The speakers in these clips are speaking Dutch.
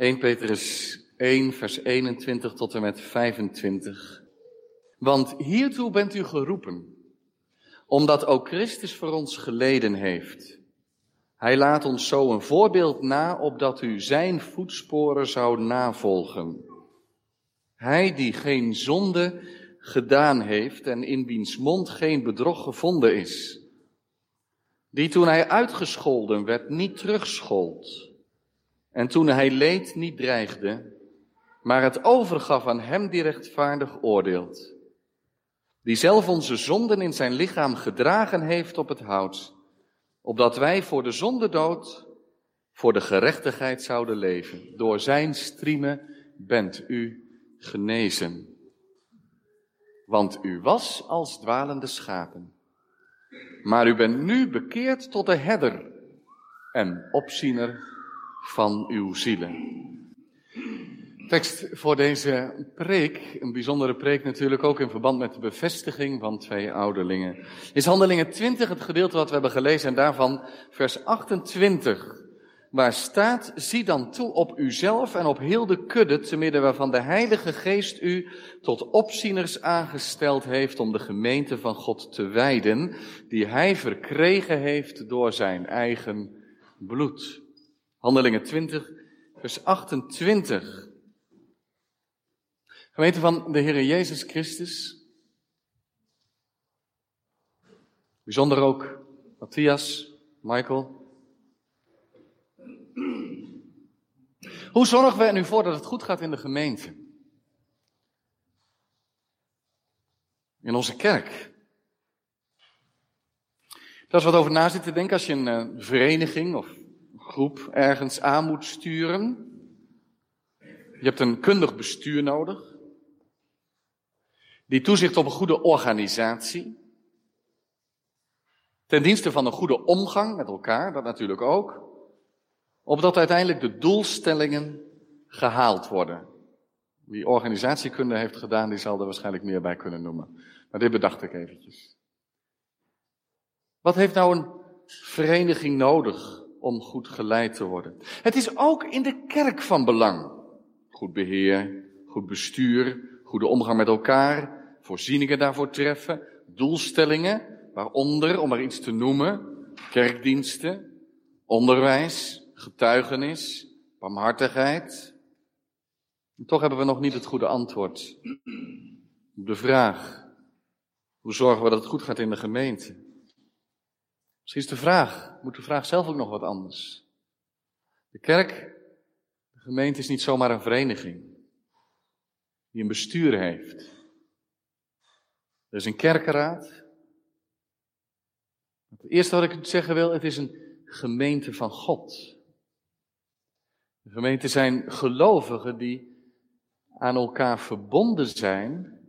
1 Petrus 1, vers 21 tot en met 25. Want hiertoe bent u geroepen, omdat ook Christus voor ons geleden heeft. Hij laat ons zo een voorbeeld na, opdat u zijn voetsporen zou navolgen. Hij die geen zonde gedaan heeft en in wiens mond geen bedrog gevonden is. Die toen hij uitgescholden werd niet terugschold. En toen hij leed niet dreigde, maar het overgaf aan hem die rechtvaardig oordeelt. Die zelf onze zonden in zijn lichaam gedragen heeft op het hout, opdat wij voor de zonde dood, voor de gerechtigheid zouden leven. Door zijn striemen bent u genezen. Want u was als dwalende schapen. Maar u bent nu bekeerd tot de herder en opziener van uw zielen. Tekst voor deze preek, een bijzondere preek natuurlijk ook in verband met de bevestiging van twee ouderlingen, is Handelingen 20 het gedeelte wat we hebben gelezen en daarvan vers 28, waar staat, zie dan toe op uzelf en op heel de kudde, te midden waarvan de Heilige Geest u tot opzieners aangesteld heeft om de gemeente van God te wijden, die hij verkregen heeft door zijn eigen bloed. Handelingen 20, vers 28. Gemeente van de Heer Jezus Christus. Bijzonder ook Matthias, Michael. Hoe zorgen we er nu voor dat het goed gaat in de gemeente? In onze kerk. Dat is wat over na zitten te denken als je een uh, vereniging of groep ergens aan moet sturen. Je hebt een kundig bestuur nodig. Die toezicht op een goede organisatie. Ten dienste van een goede omgang met elkaar, dat natuurlijk ook. Opdat uiteindelijk de doelstellingen gehaald worden. Wie organisatiekunde heeft gedaan, die zal er waarschijnlijk meer bij kunnen noemen. Maar dit bedacht ik eventjes. Wat heeft nou een vereniging nodig om goed geleid te worden? Het is ook in de kerk van belang. Goed beheer, goed bestuur, goede omgang met elkaar, voorzieningen daarvoor treffen, doelstellingen, waaronder, om er iets te noemen, kerkdiensten, onderwijs, getuigenis, barmhartigheid. Toch hebben we nog niet het goede antwoord op de vraag, hoe zorgen we dat het goed gaat in de gemeente? Misschien is de vraag, moet de vraag zelf ook nog wat anders. De kerk, de gemeente is niet zomaar een vereniging die een bestuur heeft. Er is een kerkenraad. Het eerste wat ik zeggen wil, het is een gemeente van God. De gemeente zijn gelovigen die aan elkaar verbonden zijn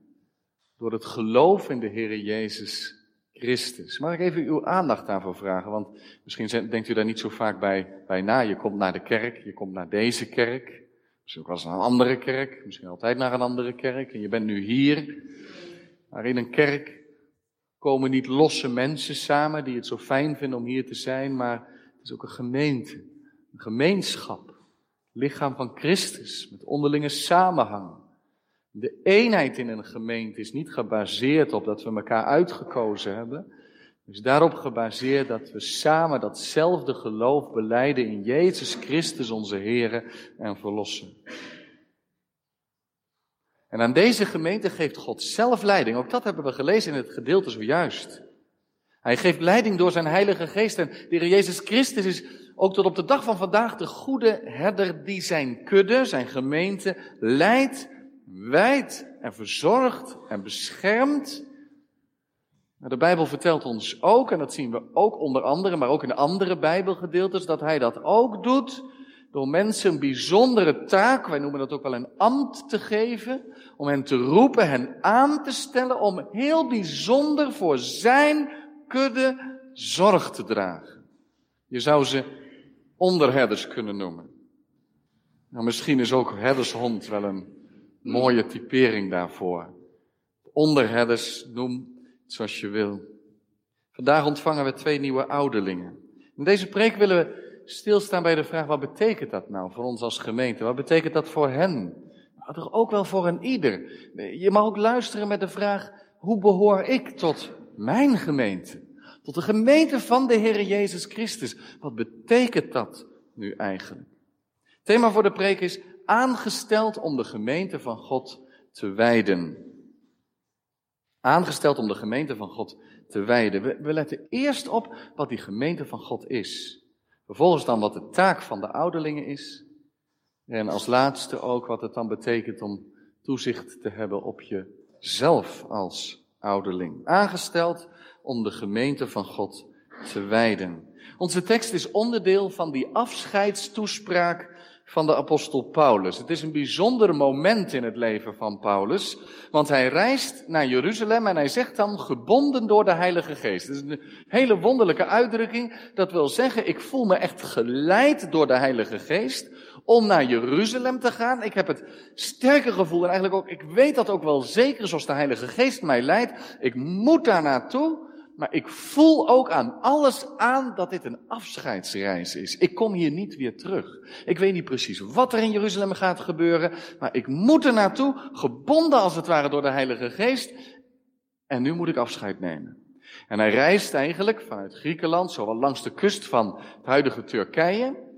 door het geloof in de Heer Jezus Christus. Mag ik even uw aandacht daarvoor vragen? Want misschien denkt u daar niet zo vaak bij, bij na. Je komt naar de kerk, je komt naar deze kerk. Misschien ook wel eens naar een andere kerk, misschien altijd naar een andere kerk. En je bent nu hier. Maar in een kerk komen niet losse mensen samen die het zo fijn vinden om hier te zijn, maar het is ook een gemeente, een gemeenschap, lichaam van Christus met onderlinge samenhang. De eenheid in een gemeente is niet gebaseerd op dat we elkaar uitgekozen hebben. Het is daarop gebaseerd dat we samen datzelfde geloof beleiden in Jezus Christus onze Heer en Verlosser. En aan deze gemeente geeft God zelf leiding. Ook dat hebben we gelezen in het gedeelte zojuist. Hij geeft leiding door zijn Heilige Geest. En de Heer Jezus Christus is ook tot op de dag van vandaag de goede herder die zijn kudde, zijn gemeente, leidt, wijdt en verzorgt en beschermt. De Bijbel vertelt ons ook, en dat zien we ook onder andere, maar ook in andere Bijbelgedeeltes, dat hij dat ook doet door mensen een bijzondere taak, wij noemen dat ook wel een ambt te geven, om hen te roepen, hen aan te stellen om heel bijzonder voor zijn kudde zorg te dragen. Je zou ze onderherders kunnen noemen. Nou, misschien is ook herdershond wel een mooie typering daarvoor. Onderherders, noem het zoals je wil. Vandaag ontvangen we twee nieuwe ouderlingen. In deze preek willen we stilstaan bij de vraag, wat betekent dat nou voor ons als gemeente? Wat betekent dat voor hen? Maar toch ook wel voor een ieder. Je mag ook luisteren met de vraag, hoe behoor ik tot mijn gemeente? Tot de gemeente van de Heer Jezus Christus. Wat betekent dat nu eigenlijk? Thema voor de preek is aangesteld om de gemeente van God te wijden. Aangesteld om de gemeente van God te wijden. We, letten eerst op wat die gemeente van God is. Vervolgens dan wat de taak van de ouderlingen is. En als laatste ook wat het dan betekent om toezicht te hebben op jezelf als ouderling. Aangesteld om de gemeente van God te wijden. Onze tekst is onderdeel van die afscheidstoespraak van de apostel Paulus. Het is een bijzonder moment in het leven van Paulus, want hij reist naar Jeruzalem en hij zegt dan gebonden door de Heilige Geest. Dat is een hele wonderlijke uitdrukking. Dat wil zeggen, ik voel me echt geleid door de Heilige Geest om naar Jeruzalem te gaan. Ik heb het sterke gevoel en eigenlijk ook, ik weet dat ook wel zeker zoals de Heilige Geest mij leidt. Ik moet daar naartoe. Maar ik voel ook aan alles aan dat dit een afscheidsreis is. Ik kom hier niet weer terug. Ik weet niet precies wat er in Jeruzalem gaat gebeuren, maar ik moet er naartoe, gebonden als het ware door de Heilige Geest. En nu moet ik afscheid nemen. En hij reist eigenlijk vanuit Griekenland, zowel langs de kust van het huidige Turkije,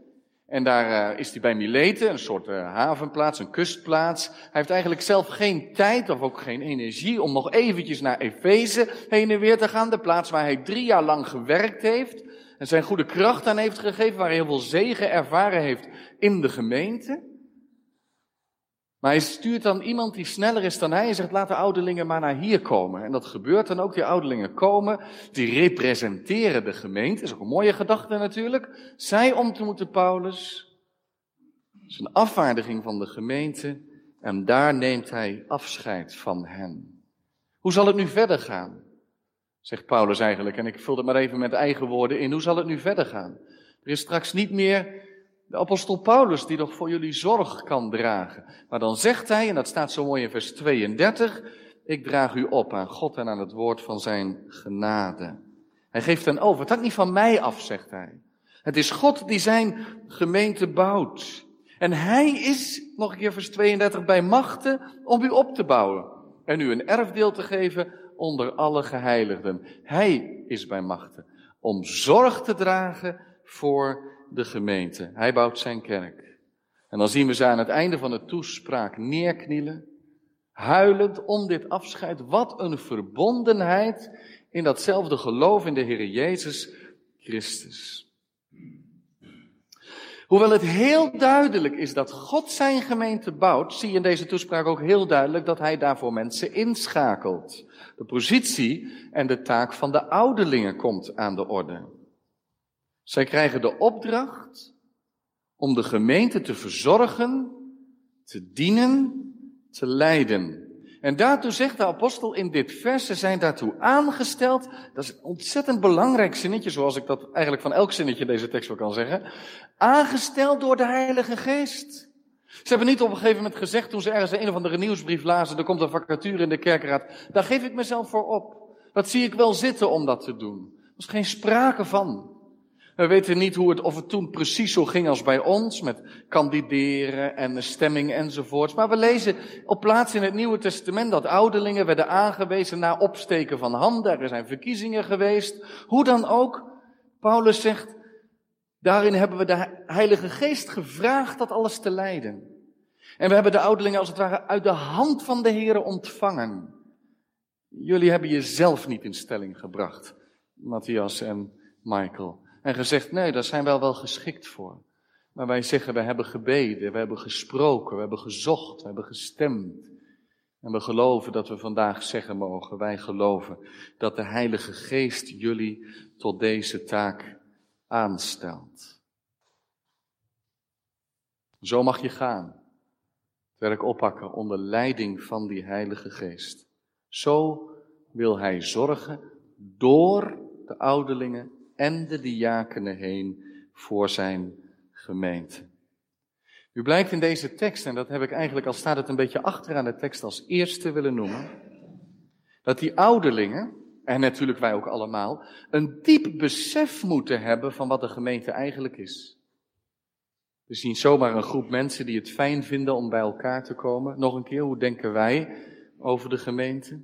en daar uh, is hij bij Mileten, een soort uh, havenplaats, een kustplaats. Hij heeft eigenlijk zelf geen tijd of ook geen energie om nog eventjes naar Efeze heen en weer te gaan. De plaats waar hij drie jaar lang gewerkt heeft. En zijn goede kracht aan heeft gegeven, waar hij heel veel zegen ervaren heeft in de gemeente. Maar hij stuurt dan iemand die sneller is dan hij en zegt, laat de ouderlingen maar naar hier komen. En dat gebeurt dan ook, die ouderlingen komen, die representeren de gemeente. Dat is ook een mooie gedachte natuurlijk. Zij ontmoeten Paulus. Dat is een afvaardiging van de gemeente. En daar neemt hij afscheid van hen. Hoe zal het nu verder gaan? Zegt Paulus eigenlijk. En ik vul het maar even met eigen woorden in. Hoe zal het nu verder gaan? Er is straks niet meer de apostel Paulus die nog voor jullie zorg kan dragen. Maar dan zegt hij, en dat staat zo mooi in vers 32, ik draag u op aan God en aan het woord van zijn genade. Hij geeft hen over. Het hangt niet van mij af, zegt hij. Het is God die zijn gemeente bouwt. En hij is, nog een keer vers 32, bij machten om u op te bouwen. En u een erfdeel te geven onder alle geheiligden. Hij is bij machten om zorg te dragen voor de gemeente. Hij bouwt zijn kerk. En dan zien we ze aan het einde van de toespraak neerknielen, huilend om dit afscheid. Wat een verbondenheid in datzelfde geloof in de Heer Jezus Christus. Hoewel het heel duidelijk is dat God zijn gemeente bouwt, zie je in deze toespraak ook heel duidelijk dat hij daarvoor mensen inschakelt. De positie en de taak van de ouderlingen komt aan de orde. Zij krijgen de opdracht om de gemeente te verzorgen, te dienen, te leiden. En daartoe zegt de apostel in dit vers, ze zijn daartoe aangesteld. Dat is een ontzettend belangrijk zinnetje, zoals ik dat eigenlijk van elk zinnetje deze tekst wel kan zeggen. Aangesteld door de Heilige Geest. Ze hebben niet op een gegeven moment gezegd, toen ze ergens een of andere nieuwsbrief lazen, er komt een vacature in de kerkraad. Daar geef ik mezelf voor op. Dat zie ik wel zitten om dat te doen. Er was geen sprake van. We weten niet hoe het, of het toen precies zo ging als bij ons, met kandideren en stemming enzovoorts. Maar we lezen op plaats in het Nieuwe Testament dat ouderlingen werden aangewezen na opsteken van handen. Er zijn verkiezingen geweest. Hoe dan ook, Paulus zegt, daarin hebben we de Heilige Geest gevraagd dat alles te leiden. En we hebben de ouderlingen als het ware uit de hand van de Heer ontvangen. Jullie hebben jezelf niet in stelling gebracht, Matthias en Michael. En gezegd, nee, daar zijn wij wel geschikt voor. Maar wij zeggen, we hebben gebeden, we hebben gesproken, we hebben gezocht, we hebben gestemd. En we geloven dat we vandaag zeggen mogen, wij geloven dat de Heilige Geest jullie tot deze taak aanstelt. Zo mag je gaan. Het werk oppakken onder leiding van die Heilige Geest. Zo wil Hij zorgen door de ouderlingen en de diakenen heen voor zijn gemeente. U blijkt in deze tekst, en dat heb ik eigenlijk al staat het een beetje achteraan de tekst als eerste willen noemen, dat die ouderlingen, en natuurlijk wij ook allemaal, een diep besef moeten hebben van wat de gemeente eigenlijk is. We zien zomaar een groep mensen die het fijn vinden om bij elkaar te komen. Nog een keer, hoe denken wij over de gemeente?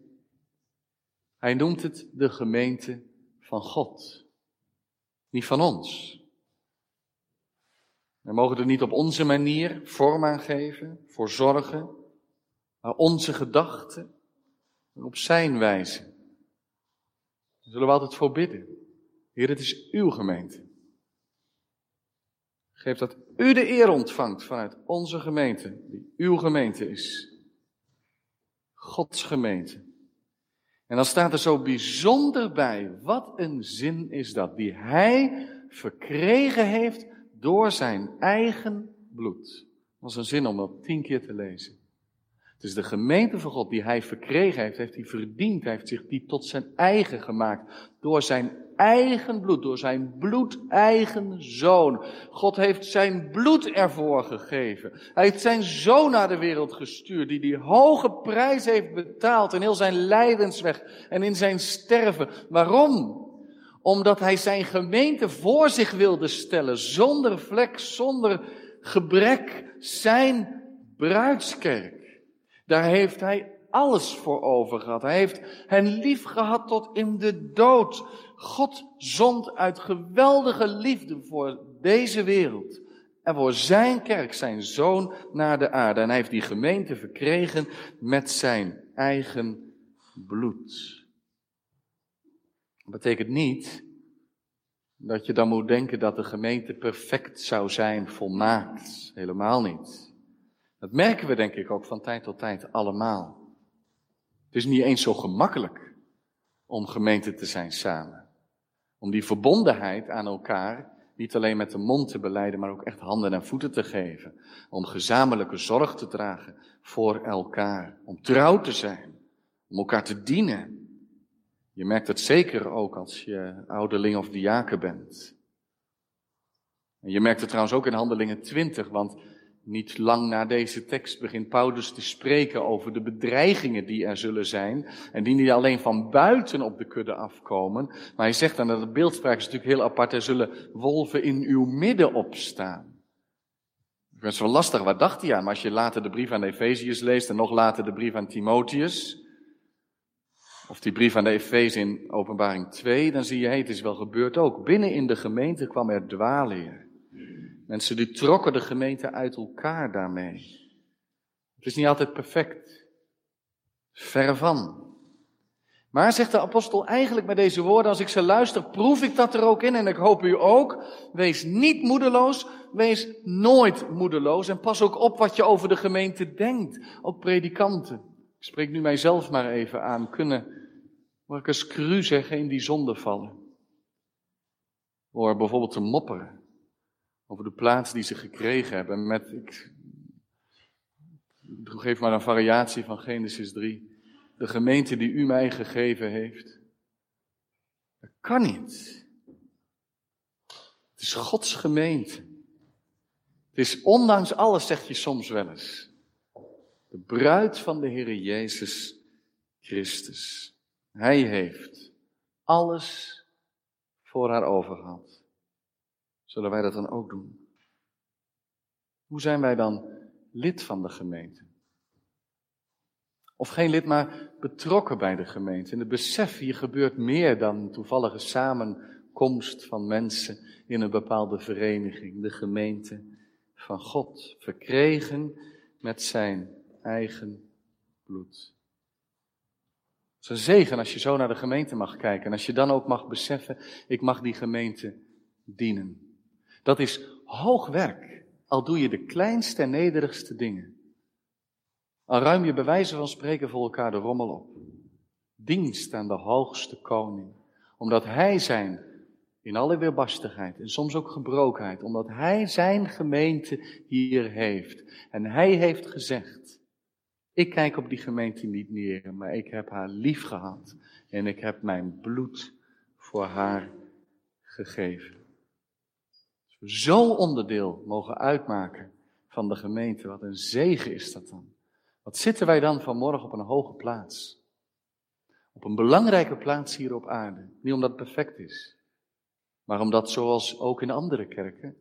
Hij noemt het de gemeente van God, niet van ons. We mogen er niet op onze manier vorm aan geven, voor zorgen, maar onze gedachten op zijn wijze. Daar zullen we altijd voor bidden. Heer, het is uw gemeente. Geef dat u de eer ontvangt vanuit onze gemeente, die uw gemeente is. Gods gemeente. En dan staat er zo bijzonder bij, wat een zin is dat, die hij verkregen heeft door zijn eigen bloed. Dat was een zin om dat tien keer te lezen. Het is de gemeente van God die hij verkregen heeft, heeft hij verdiend, heeft zich die tot zijn eigen gemaakt. Door zijn eigen bloed, door zijn bloedeigen zoon. God heeft zijn bloed ervoor gegeven. Hij heeft zijn zoon naar de wereld gestuurd, die die hoge prijs heeft betaald in heel zijn lijdensweg en in zijn sterven. Waarom? Omdat hij zijn gemeente voor zich wilde stellen, zonder vlek, zonder gebrek, zijn bruidskerk. Daar heeft hij alles voor over gehad. Hij heeft hen lief gehad tot in de dood. God zond uit geweldige liefde voor deze wereld en voor zijn kerk, zijn zoon, naar de aarde. En hij heeft die gemeente verkregen met zijn eigen bloed. Dat betekent niet dat je dan moet denken dat de gemeente perfect zou zijn, volmaakt. Helemaal niet. Dat merken we denk ik ook van tijd tot tijd allemaal. Het is niet eens zo gemakkelijk om gemeente te zijn samen. Om die verbondenheid aan elkaar niet alleen met de mond te beleiden, maar ook echt handen en voeten te geven. Om gezamenlijke zorg te dragen voor elkaar. Om trouw te zijn. Om elkaar te dienen. Je merkt het zeker ook als je ouderling of diaken bent. En je merkt het trouwens ook in Handelingen 20, want niet lang na deze tekst begint Paulus te spreken over de bedreigingen die er zullen zijn. En die niet alleen van buiten op de kudde afkomen. Maar hij zegt dan dat de beeldspraak is natuurlijk heel apart. Er zullen wolven in uw midden opstaan. Dat is wel lastig, wat dacht hij aan? Maar als je later de brief aan de Efeziërs leest en nog later de brief aan Timotheus. Of die brief aan de Efeze in openbaring 2, dan zie je, het is wel gebeurd ook. Binnen in de gemeente kwam er dwaalleer. Mensen die trokken de gemeente uit elkaar daarmee. Het is niet altijd perfect. Ver van. Maar zegt de apostel eigenlijk met deze woorden, als ik ze luister, proef ik dat er ook in en ik hoop u ook. Wees niet moedeloos, wees nooit moedeloos en pas ook op wat je over de gemeente denkt. Ook predikanten. Ik spreek nu mijzelf maar even aan, kunnen, mag ik eens cru zeggen, in die zonde vallen. Door bijvoorbeeld te mopperen over de plaats die ze gekregen hebben. Met, ik, geef maar een variatie van Genesis 3. De gemeente die u mij gegeven heeft. Dat kan niet. Het is Gods gemeente. Het is ondanks alles, zeg je soms wel eens. De bruid van de Heer Jezus Christus. Hij heeft alles voor haar overgehad. Zullen wij dat dan ook doen? Hoe zijn wij dan lid van de gemeente? Of geen lid, maar betrokken bij de gemeente. In het besef, hier gebeurt meer dan toevallige samenkomst van mensen in een bepaalde vereniging. De gemeente van God, verkregen met zijn eigen bloed. Het is een zegen als je zo naar de gemeente mag kijken. En als je dan ook mag beseffen, ik mag die gemeente dienen. Dat is hoog werk, al doe je de kleinste en nederigste dingen. Al ruim je bij wijze van spreken voor elkaar de rommel op. Dienst aan de hoogste koning, omdat hij zijn, in alle weerbarstigheid en soms ook gebrokenheid, omdat hij zijn gemeente hier heeft. En hij heeft gezegd, ik kijk op die gemeente niet neer, maar ik heb haar lief gehad en ik heb mijn bloed voor haar gegeven zo onderdeel mogen uitmaken van de gemeente. Wat een zegen is dat dan. Wat zitten wij dan vanmorgen op een hoge plaats? op een belangrijke plaats hier op aarde. Niet omdat het perfect is, maar omdat zoals ook in andere kerken,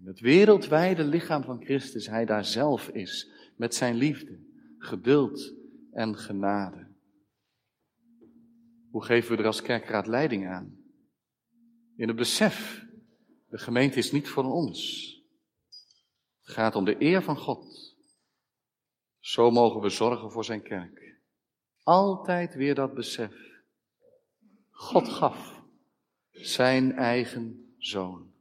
in het wereldwijde lichaam van Christus, hij daar zelf is, met zijn liefde, geduld en genade. Hoe geven we er als kerkraad leiding aan? In het besef, de gemeente is niet voor ons. Het gaat om de eer van God. Zo mogen we zorgen voor zijn kerk. Altijd weer dat besef. God gaf zijn eigen zoon.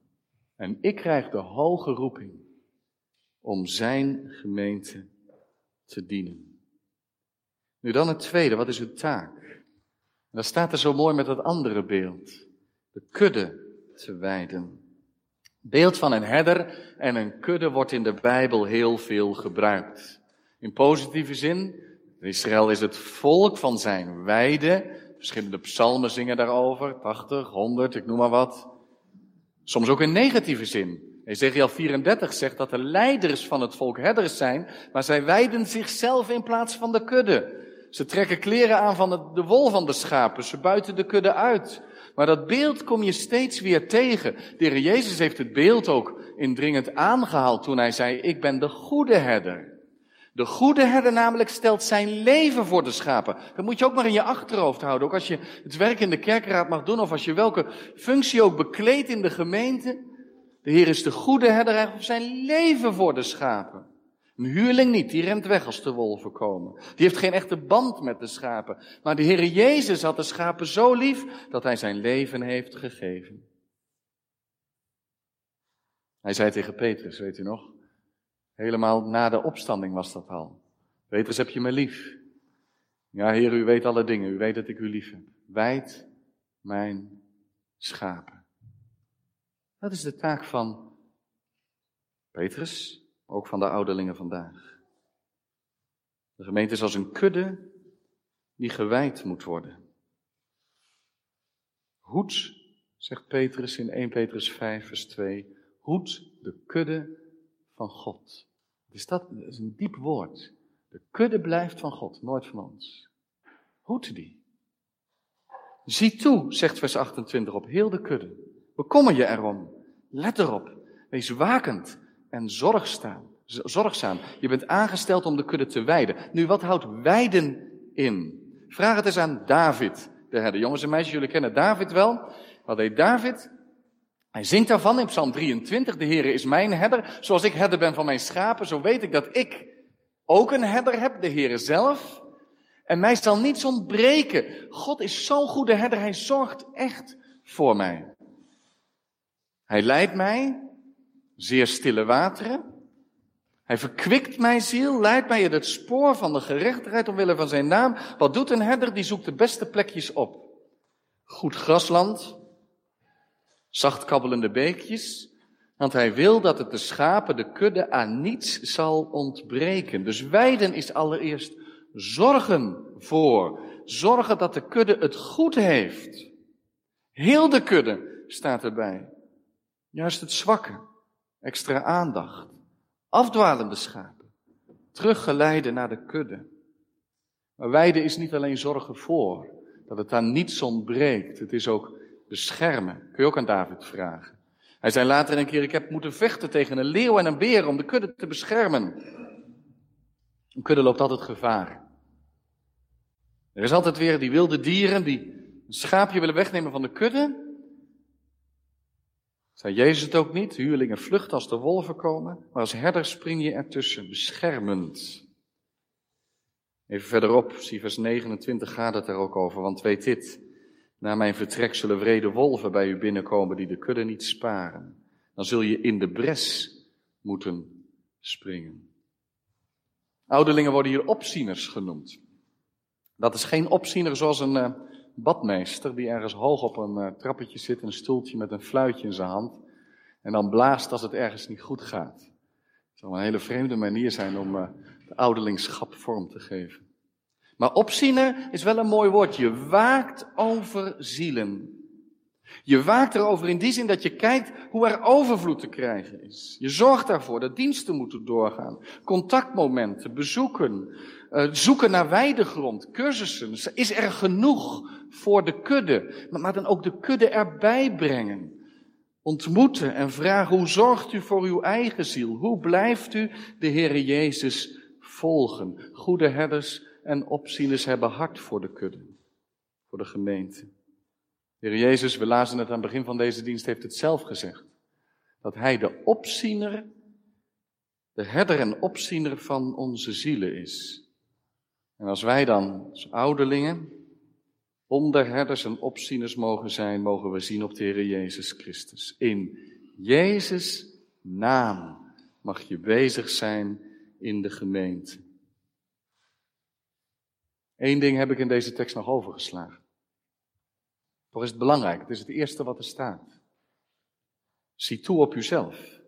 En ik krijg de hoge roeping om zijn gemeente te dienen. Nu dan het tweede, wat is uw taak? En dan staat er zo mooi met dat andere beeld. De kudde te wijden. Beeld van een herder en een kudde wordt in de Bijbel heel veel gebruikt. In positieve zin, Israël is het volk van zijn weide. Verschillende psalmen zingen daarover, 80, 100, ik noem maar wat. Soms ook in negatieve zin. Ezekiel 34 zegt dat de leiders van het volk herders zijn, maar zij wijden zichzelf in plaats van de kudde. Ze trekken kleren aan van de wol van de schapen, ze buiten de kudde uit. Maar dat beeld kom je steeds weer tegen. De Heer Jezus heeft het beeld ook indringend aangehaald toen hij zei, ik ben de goede herder. De goede herder namelijk stelt zijn leven voor de schapen. Dat moet je ook maar in je achterhoofd houden. Ook als je het werk in de kerkraad mag doen of als je welke functie ook bekleedt in de gemeente. De Heer is de goede herder, hij zijn leven voor de schapen. Een huurling niet, die rent weg als de wolven komen. Die heeft geen echte band met de schapen. Maar de Heer Jezus had de schapen zo lief dat hij zijn leven heeft gegeven. Hij zei tegen Petrus, weet u nog? Helemaal na de opstanding was dat al. Petrus, heb je me lief? Ja, Heer, u weet alle dingen. U weet dat ik u lief heb. Wijd mijn schapen. Dat is de taak van Petrus, ook van de ouderlingen vandaag. De gemeente is als een kudde die gewijd moet worden. Hoed, zegt Petrus in 1 Petrus 5, vers 2, hoed de kudde van God. Dus dat is een diep woord. De kudde blijft van God, nooit van ons. Hoed die. Zie toe, zegt vers 28, op heel de kudde. Bekommer je erom. Let erop. Wees wakend en zorgzaam. zorgzaam. Je bent aangesteld om de kudde te wijden. Nu, wat houdt wijden in? Vraag het eens aan David, de herder. Jongens en meisjes, jullie kennen David wel. Wat deed David? Hij zingt daarvan in Psalm 23, de Heere is mijn herder. Zoals ik herder ben van mijn schapen, zo weet ik dat ik ook een herder heb, de Heere zelf. En mij zal niets ontbreken. God is zo'n goede herder, hij zorgt echt voor mij. Hij leidt mij zeer stille wateren. Hij verkwikt mijn ziel, leidt mij in het spoor van de gerechtigheid omwille van zijn naam. Wat doet een herder? Die zoekt de beste plekjes op. Goed grasland, zacht kabbelende beekjes, want hij wil dat het de schapen, de kudde, aan niets zal ontbreken. Dus weiden is allereerst zorgen voor. Zorgen dat de kudde het goed heeft. Heel de kudde staat erbij. Juist het zwakke. Extra aandacht. Afdwalende schapen. Teruggeleiden naar de kudde. Maar weiden is niet alleen zorgen voor. Dat het aan niets ontbreekt. Het is ook beschermen. Kun je ook aan David vragen. Hij zei later een keer, ik heb moeten vechten tegen een leeuw en een beer om de kudde te beschermen. Een kudde loopt altijd gevaar. Er is altijd weer die wilde dieren die een schaapje willen wegnemen van de kudde. Zei Jezus het ook niet? Huurlingen vluchten als de wolven komen, maar als herder spring je ertussen, beschermend. Even verderop, zie vers 29 gaat het er ook over, want weet dit. Na mijn vertrek zullen vrede wolven bij u binnenkomen die de kudde niet sparen. Dan zul je in de bres moeten springen. Ouderlingen worden hier opzieners genoemd. Dat is geen opziener zoals een uh, badmeester die ergens hoog op een uh, trappetje zit, een stoeltje met een fluitje in zijn hand en dan blaast als het ergens niet goed gaat. Het zou een hele vreemde manier zijn om uh, de ouderlingschap vorm te geven. Maar opziener is wel een mooi woord. Je waakt over zielen. Je waakt erover in die zin dat je kijkt hoe er overvloed te krijgen is. Je zorgt daarvoor dat diensten moeten doorgaan, contactmomenten, bezoeken, uh, zoeken naar weidegrond, cursussen. Is er genoeg voor de kudde? Maar, maar dan ook de kudde erbij brengen. Ontmoeten en vragen hoe zorgt u voor uw eigen ziel? Hoe blijft u de Heere Jezus volgen? Goede herders en opzieners hebben hart voor de kudde, voor de gemeente. Heer Jezus, we lazen het aan het begin van deze dienst, heeft het zelf gezegd. Dat Hij de opziener, de herder en opziener van onze zielen is. En als wij dan als ouderlingen onderherders en opzieners mogen zijn, mogen we zien op de Heer Jezus Christus. In Jezus' naam mag je bezig zijn in de gemeente. Eén ding heb ik in deze tekst nog overgeslagen. Toch is het belangrijk, het is het eerste wat er staat. Zie toe op jezelf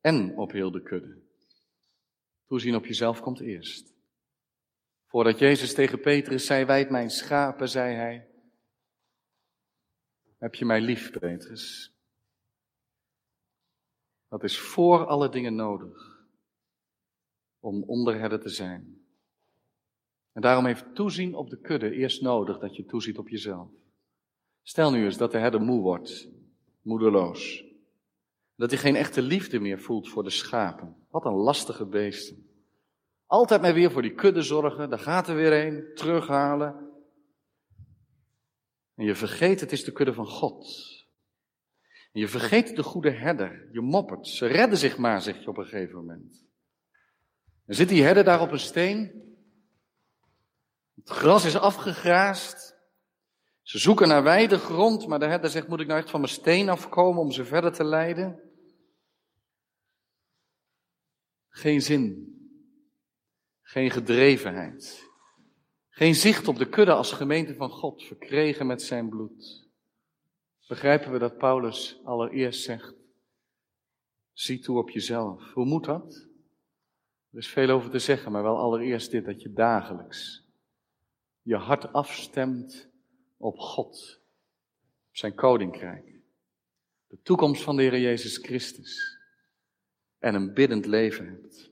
en op heel de kudde. Toezien op jezelf komt eerst. Voordat Jezus tegen Petrus zei, wijd mijn schapen, zei hij, heb je mij lief, Petrus? Dat is voor alle dingen nodig om onderherder te zijn. En daarom heeft toezien op de kudde eerst nodig dat je toeziet op jezelf. Stel nu eens dat de herder moe wordt, moedeloos. Dat hij geen echte liefde meer voelt voor de schapen. Wat een lastige beesten. Altijd maar weer voor die kudde zorgen, daar gaat er weer een, terughalen. En je vergeet, het is de kudde van God. En je vergeet de goede herder. Je moppert. Ze redden zich maar, zeg je op een gegeven moment. En zit die herder daar op een steen. Het gras is afgegraast. Ze zoeken naar wijde grond, maar de herder zegt, moet ik nou echt van mijn steen afkomen om ze verder te leiden? Geen zin. Geen gedrevenheid. Geen zicht op de kudde als gemeente van God, verkregen met zijn bloed. Begrijpen we dat Paulus allereerst zegt, zie toe op jezelf. Hoe moet dat? Er is veel over te zeggen, maar wel allereerst dit, dat je dagelijks je hart afstemt op God, op zijn koninkrijk, de toekomst van de Heer Jezus Christus en een biddend leven hebt.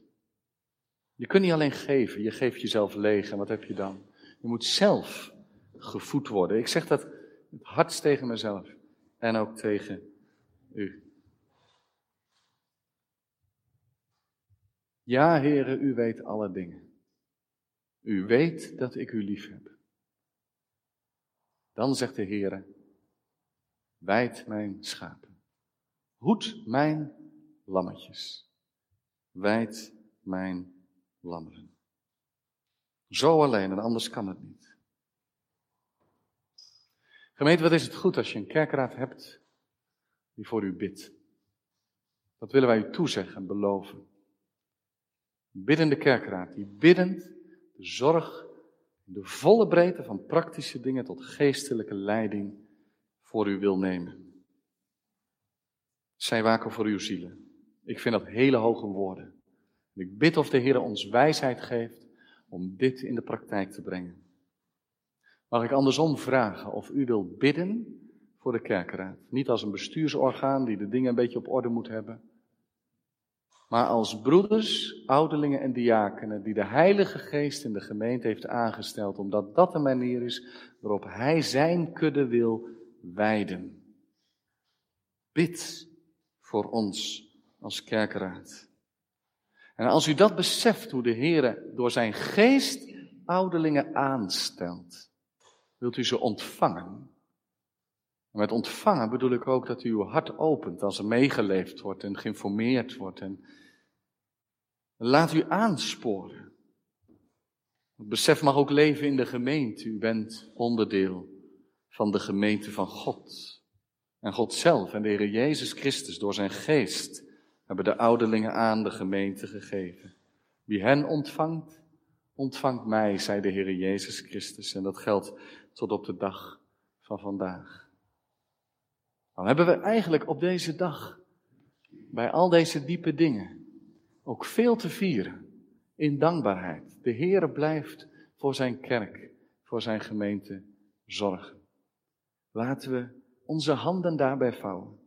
Je kunt niet alleen geven, je geeft jezelf leeg en wat heb je dan? Je moet zelf gevoed worden. Ik zeg dat het hardst tegen mezelf en ook tegen u. Ja, heren, u weet alle dingen. U weet dat ik u lief heb. Dan zegt de Heer, wijd mijn schapen, hoed mijn lammetjes, wijd mijn lammeren. Zo alleen en anders kan het niet. Gemeente, wat is het goed als je een kerkraad hebt die voor u bidt. Dat willen wij u toezeggen en beloven. Een biddende kerkraad die biddend de zorg de volle breedte van praktische dingen tot geestelijke leiding voor u wil nemen. Zij waken voor uw zielen. Ik vind dat hele hoge woorden. Ik bid of de Heer ons wijsheid geeft om dit in de praktijk te brengen. Mag ik andersom vragen of u wilt bidden voor de kerkraad? Niet als een bestuursorgaan die de dingen een beetje op orde moet hebben, maar als broeders, ouderlingen en diakenen die de Heilige Geest in de gemeente heeft aangesteld, omdat dat de manier is waarop Hij zijn kudde wil wijden. Bid voor ons als kerkraad. En als u dat beseft, hoe de Heer door zijn geest ouderlingen aanstelt, wilt u ze ontvangen. En met ontvangen bedoel ik ook dat u uw hart opent als er meegeleefd wordt en geïnformeerd wordt en Laat u aansporen. Het besef mag ook leven in de gemeente. U bent onderdeel van de gemeente van God. En God zelf en de Heer Jezus Christus door zijn geest hebben de ouderlingen aan de gemeente gegeven. Wie hen ontvangt, ontvangt mij, zei de Heer Jezus Christus. En dat geldt tot op de dag van vandaag. Dan hebben we eigenlijk op deze dag, bij al deze diepe dingen, ook veel te vieren in dankbaarheid. De Heere blijft voor zijn kerk, voor zijn gemeente zorgen. Laten we onze handen daarbij vouwen.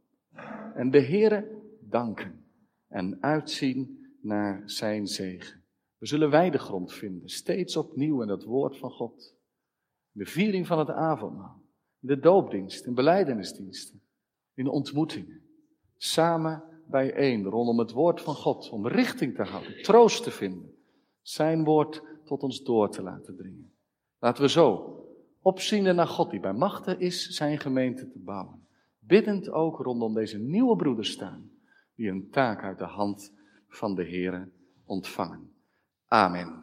En de Heere danken en uitzien naar zijn zegen. We zullen weidegrond vinden, steeds opnieuw in het woord van God. De viering van het avondmaal, in de doopdienst, in beleidenisdiensten, in ontmoetingen. Samen bijeen rondom het woord van God, om richting te houden, troost te vinden. Zijn woord tot ons door te laten dringen. Laten we zo opziende naar God die bij machten is zijn gemeente te bouwen. Biddend ook rondom deze nieuwe broeders staan, die een taak uit de hand van de Here ontvangen. Amen.